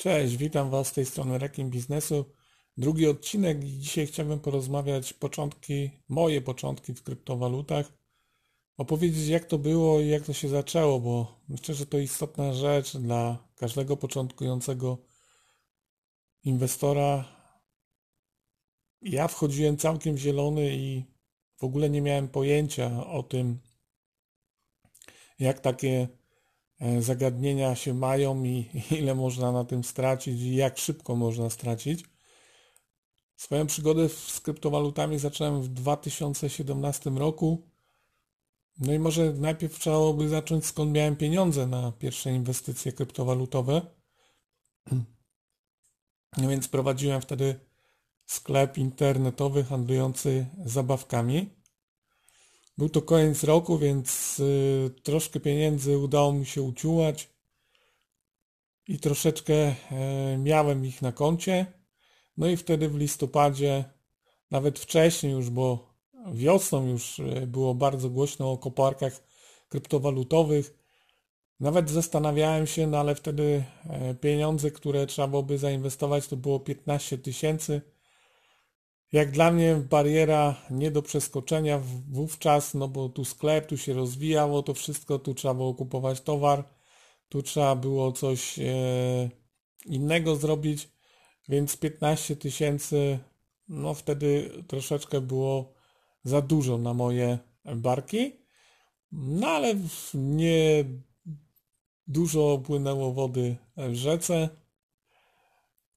Cześć, witam Was z tej strony Rekim Biznesu. Drugi odcinek i dzisiaj chciałbym porozmawiać początki, moje początki w kryptowalutach. Opowiedzieć jak to było i jak to się zaczęło, bo myślę, że to istotna rzecz dla każdego początkującego inwestora. Ja wchodziłem całkiem zielony i w ogóle nie miałem pojęcia o tym, jak takie zagadnienia się mają i ile można na tym stracić i jak szybko można stracić. Swoją przygodę z kryptowalutami zacząłem w 2017 roku. No i może najpierw trzeba by zacząć skąd miałem pieniądze na pierwsze inwestycje kryptowalutowe. No więc prowadziłem wtedy sklep internetowy handlujący zabawkami. Był to koniec roku, więc y, troszkę pieniędzy udało mi się uciułać i troszeczkę e, miałem ich na koncie. No i wtedy w listopadzie, nawet wcześniej już, bo wiosną już e, było bardzo głośno o koparkach kryptowalutowych. Nawet zastanawiałem się, no ale wtedy e, pieniądze, które trzeba byłoby zainwestować, to było 15 tysięcy jak dla mnie bariera nie do przeskoczenia wówczas, no bo tu sklep, tu się rozwijało to wszystko, tu trzeba było kupować towar, tu trzeba było coś e, innego zrobić, więc 15 tysięcy, no wtedy troszeczkę było za dużo na moje barki, no ale nie dużo płynęło wody w rzece,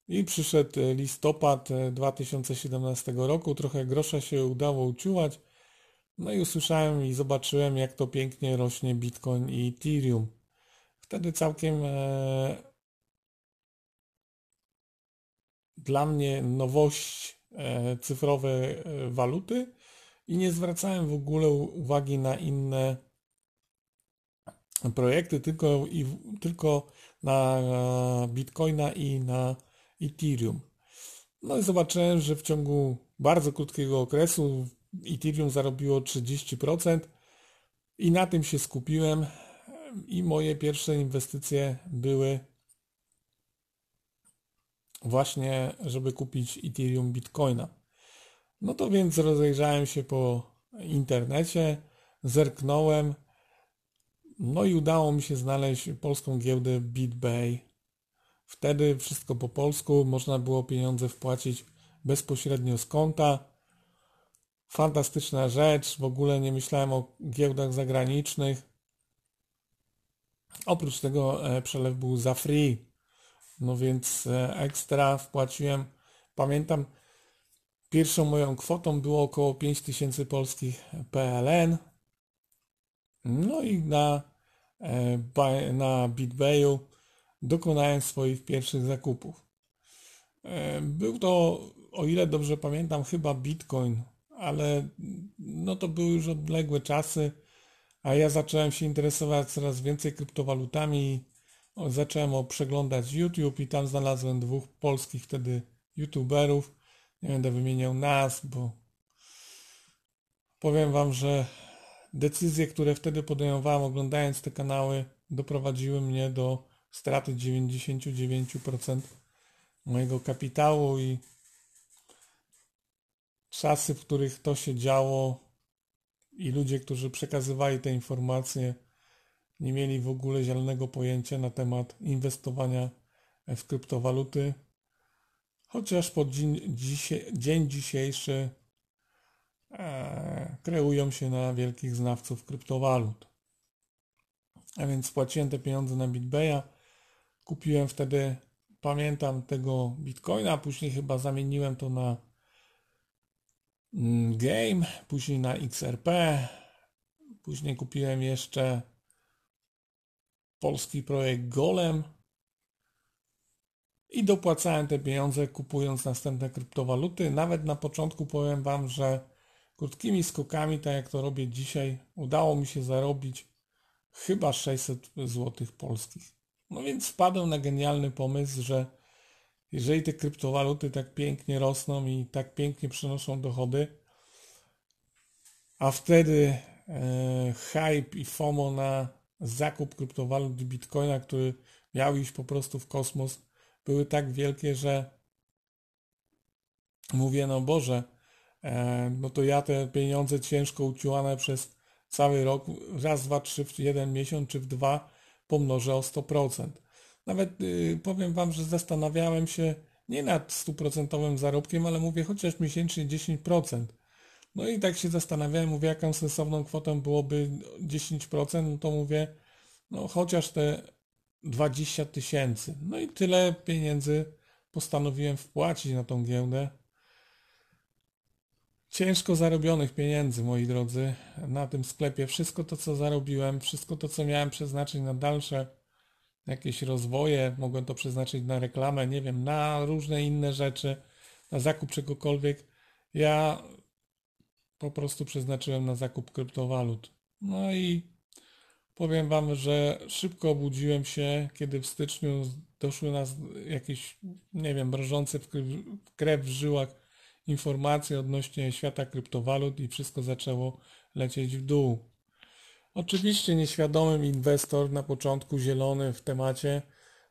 i przyszedł e, listopad 2017 e, roku, trochę grosza się udało uciułać. No i usłyszałem i zobaczyłem, jak to pięknie rośnie Bitcoin i Ethereum. Wtedy całkiem e, dla mnie nowość e, cyfrowe e, waluty i nie zwracałem w ogóle uwagi na inne projekty, tylko, i, tylko na Bitcoina i na Ethereum. No i zobaczyłem, że w ciągu bardzo krótkiego okresu Ethereum zarobiło 30% i na tym się skupiłem i moje pierwsze inwestycje były właśnie, żeby kupić Ethereum Bitcoina. No to więc rozejrzałem się po internecie, zerknąłem, no i udało mi się znaleźć polską giełdę BitBay Wtedy wszystko po polsku, można było pieniądze wpłacić bezpośrednio z konta. Fantastyczna rzecz, w ogóle nie myślałem o giełdach zagranicznych. Oprócz tego e, przelew był za free, no więc e, ekstra wpłaciłem. Pamiętam, pierwszą moją kwotą było około 5000 polskich PLN. No i na, e, na BitBayu dokonałem swoich pierwszych zakupów. E, był to, o ile dobrze pamiętam, chyba Bitcoin, ale no to były już odległe czasy, a ja zacząłem się interesować coraz więcej kryptowalutami. Zacząłem przeglądać YouTube i tam znalazłem dwóch polskich wtedy youtuberów. Nie będę wymieniał nazw, bo powiem Wam, że decyzje, które wtedy podejmowałem oglądając te kanały, doprowadziły mnie do straty 99% mojego kapitału i czasy, w których to się działo i ludzie, którzy przekazywali te informacje, nie mieli w ogóle zielonego pojęcia na temat inwestowania w kryptowaluty, chociaż pod dzień, dzień dzisiejszy e, kreują się na wielkich znawców kryptowalut. A więc płaciłem te pieniądze na BitBaya, Kupiłem wtedy, pamiętam, tego bitcoina, później chyba zamieniłem to na mm, game, później na XRP, później kupiłem jeszcze polski projekt Golem i dopłacałem te pieniądze kupując następne kryptowaluty. Nawet na początku powiem Wam, że krótkimi skokami, tak jak to robię dzisiaj, udało mi się zarobić chyba 600 zł polskich. No więc wpadłem na genialny pomysł, że jeżeli te kryptowaluty tak pięknie rosną i tak pięknie przynoszą dochody, a wtedy e, hype i FOMO na zakup kryptowalut Bitcoina, który miał iść po prostu w kosmos, były tak wielkie, że mówię, no Boże, e, no to ja te pieniądze ciężko uciłane przez cały rok, raz, dwa, trzy w jeden miesiąc czy w dwa pomnożę o 100%. Nawet y, powiem Wam, że zastanawiałem się nie nad stuprocentowym zarobkiem, ale mówię chociaż miesięcznie 10%. No i tak się zastanawiałem, mówię jaką sensowną kwotą byłoby 10%, no to mówię, no chociaż te 20 tysięcy. No i tyle pieniędzy postanowiłem wpłacić na tą giełdę. Ciężko zarobionych pieniędzy, moi drodzy, na tym sklepie. Wszystko to, co zarobiłem, wszystko to, co miałem przeznaczyć na dalsze jakieś rozwoje, mogłem to przeznaczyć na reklamę, nie wiem, na różne inne rzeczy, na zakup czegokolwiek. Ja po prostu przeznaczyłem na zakup kryptowalut. No i powiem Wam, że szybko obudziłem się, kiedy w styczniu doszły nas jakieś, nie wiem, mrożące w krew w żyłach informacje odnośnie świata kryptowalut i wszystko zaczęło lecieć w dół. Oczywiście nieświadomym inwestor na początku zielony w temacie,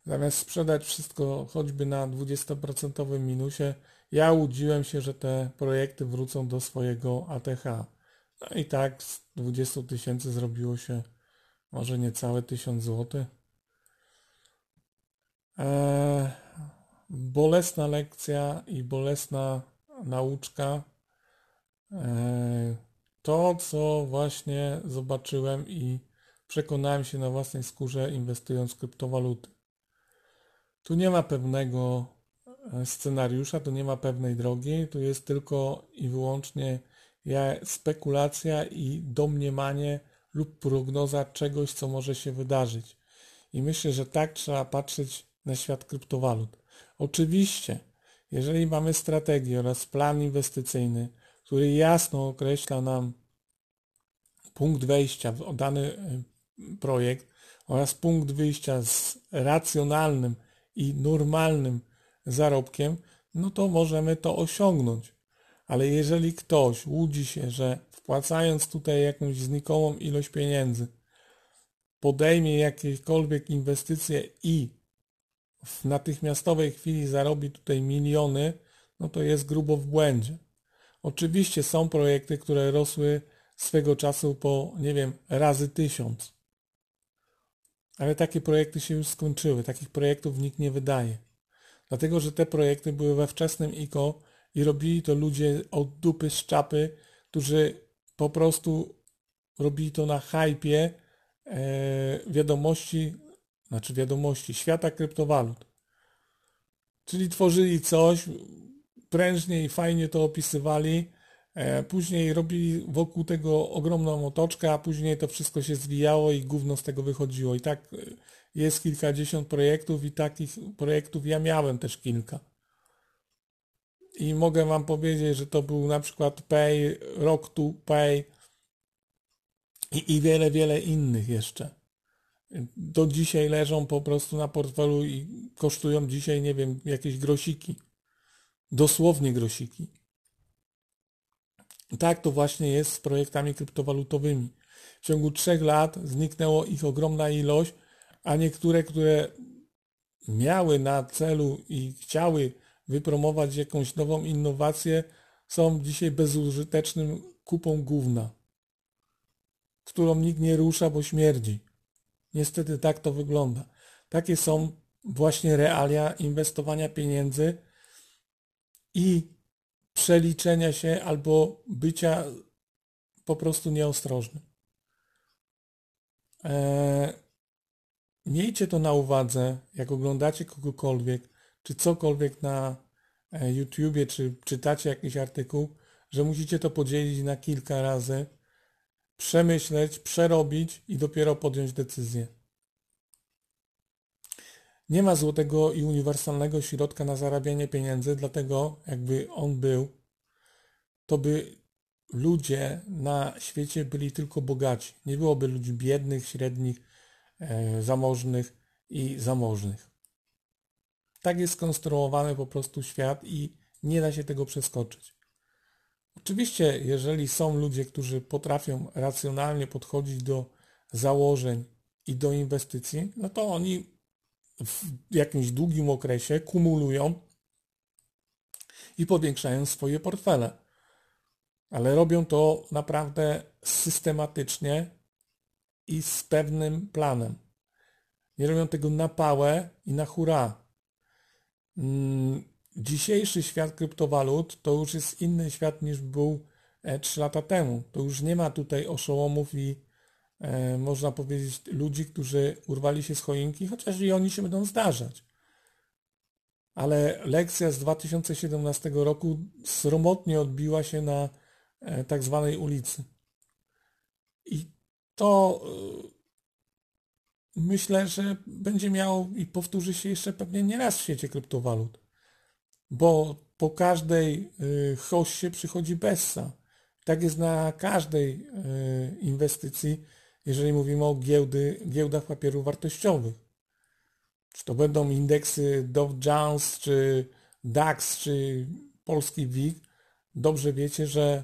zamiast sprzedać wszystko choćby na 20% minusie, ja łudziłem się, że te projekty wrócą do swojego ATH. No i tak z 20 tysięcy zrobiło się może niecałe 1000 zł. Eee, bolesna lekcja i bolesna nauczka. Eee, to, co właśnie zobaczyłem i przekonałem się na własnej skórze inwestując w kryptowaluty. Tu nie ma pewnego e, scenariusza, tu nie ma pewnej drogi, tu jest tylko i wyłącznie spekulacja i domniemanie lub prognoza czegoś, co może się wydarzyć. I myślę, że tak trzeba patrzeć na świat kryptowalut. Oczywiście, jeżeli mamy strategię oraz plan inwestycyjny, który jasno określa nam punkt wejścia w dany e, projekt oraz punkt wyjścia z racjonalnym i normalnym zarobkiem, no to możemy to osiągnąć. Ale jeżeli ktoś łudzi się, że wpłacając tutaj jakąś znikomą ilość pieniędzy, podejmie jakiekolwiek inwestycje i w natychmiastowej chwili zarobi tutaj miliony, no to jest grubo w błędzie. Oczywiście są projekty, które rosły swego czasu po, nie wiem, razy tysiąc. Ale takie projekty się już skończyły. Takich projektów nikt nie wydaje. Dlatego, że te projekty były we wczesnym ICO i robili to ludzie od dupy z czapy, którzy po prostu robili to na hypie e, wiadomości, znaczy wiadomości świata kryptowalut. Czyli tworzyli coś, prężnie i fajnie to opisywali, e, później robili wokół tego ogromną otoczkę, a później to wszystko się zwijało i gówno z tego wychodziło. I tak e, jest kilkadziesiąt projektów i takich projektów ja miałem też kilka. I mogę Wam powiedzieć, że to był na przykład Pay, Rock to Pay i, i wiele, wiele innych jeszcze. Do dzisiaj leżą po prostu na portfelu i kosztują dzisiaj, nie wiem, jakieś grosiki. Dosłownie grosiki. Tak to właśnie jest z projektami kryptowalutowymi. W ciągu trzech lat zniknęło ich ogromna ilość, a niektóre, które miały na celu i chciały wypromować jakąś nową innowację, są dzisiaj bezużytecznym kupą gówna, którą nikt nie rusza, bo śmierdzi. Niestety tak to wygląda. Takie są właśnie realia inwestowania pieniędzy i przeliczenia się albo bycia po prostu nieostrożnym. Eee, miejcie to na uwadze, jak oglądacie kogokolwiek, czy cokolwiek na e, YouTubie, czy czytacie jakiś artykuł, że musicie to podzielić na kilka razy, przemyśleć, przerobić i dopiero podjąć decyzję. Nie ma złotego i uniwersalnego środka na zarabianie pieniędzy, dlatego jakby on był, to by ludzie na świecie byli tylko bogaci. Nie byłoby ludzi biednych, średnich, e, zamożnych i zamożnych. Tak jest skonstruowany po prostu świat i nie da się tego przeskoczyć. Oczywiście, jeżeli są ludzie, którzy potrafią racjonalnie podchodzić do założeń i do inwestycji, no to oni w jakimś długim okresie kumulują i powiększają swoje portfele. Ale robią to naprawdę systematycznie i z pewnym planem. Nie robią tego na pałę i na hura. Dzisiejszy świat kryptowalut to już jest inny świat niż był 3 e, lata temu. To już nie ma tutaj oszołomów i e, można powiedzieć ludzi, którzy urwali się z choinki, chociaż i oni się będą zdarzać. Ale lekcja z 2017 roku sromotnie odbiła się na e, tak zwanej ulicy. I to myślę, że będzie miało i powtórzy się jeszcze pewnie nie raz w świecie kryptowalut. Bo po każdej y, hoście przychodzi Bessa. Tak jest na każdej y, inwestycji, jeżeli mówimy o giełdy, giełdach papierów wartościowych. Czy to będą indeksy Dow Jones, czy DAX, czy polski WIG, dobrze wiecie, że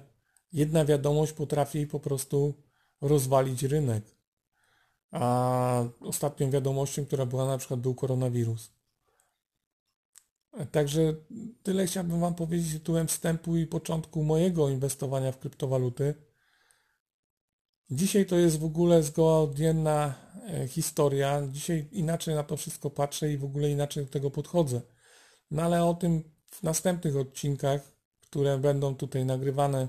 jedna wiadomość potrafi po prostu rozwalić rynek. A ostatnią wiadomością, która była na przykład był koronawirus. Także tyle chciałbym Wam powiedzieć tytułem wstępu i początku mojego inwestowania w kryptowaluty. Dzisiaj to jest w ogóle zgoła odmienna e, historia. Dzisiaj inaczej na to wszystko patrzę i w ogóle inaczej do tego podchodzę. No ale o tym w następnych odcinkach, które będą tutaj nagrywane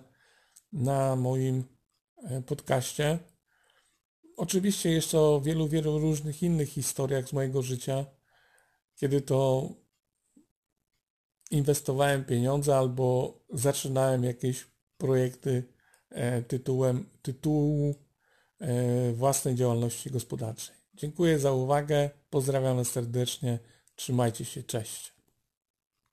na moim e, podcaście. Oczywiście jeszcze o wielu, wielu różnych innych historiach z mojego życia, kiedy to inwestowałem pieniądze albo zaczynałem jakieś projekty e, tytułem tytułu e, własnej działalności gospodarczej. Dziękuję za uwagę, pozdrawiam serdecznie, trzymajcie się, cześć.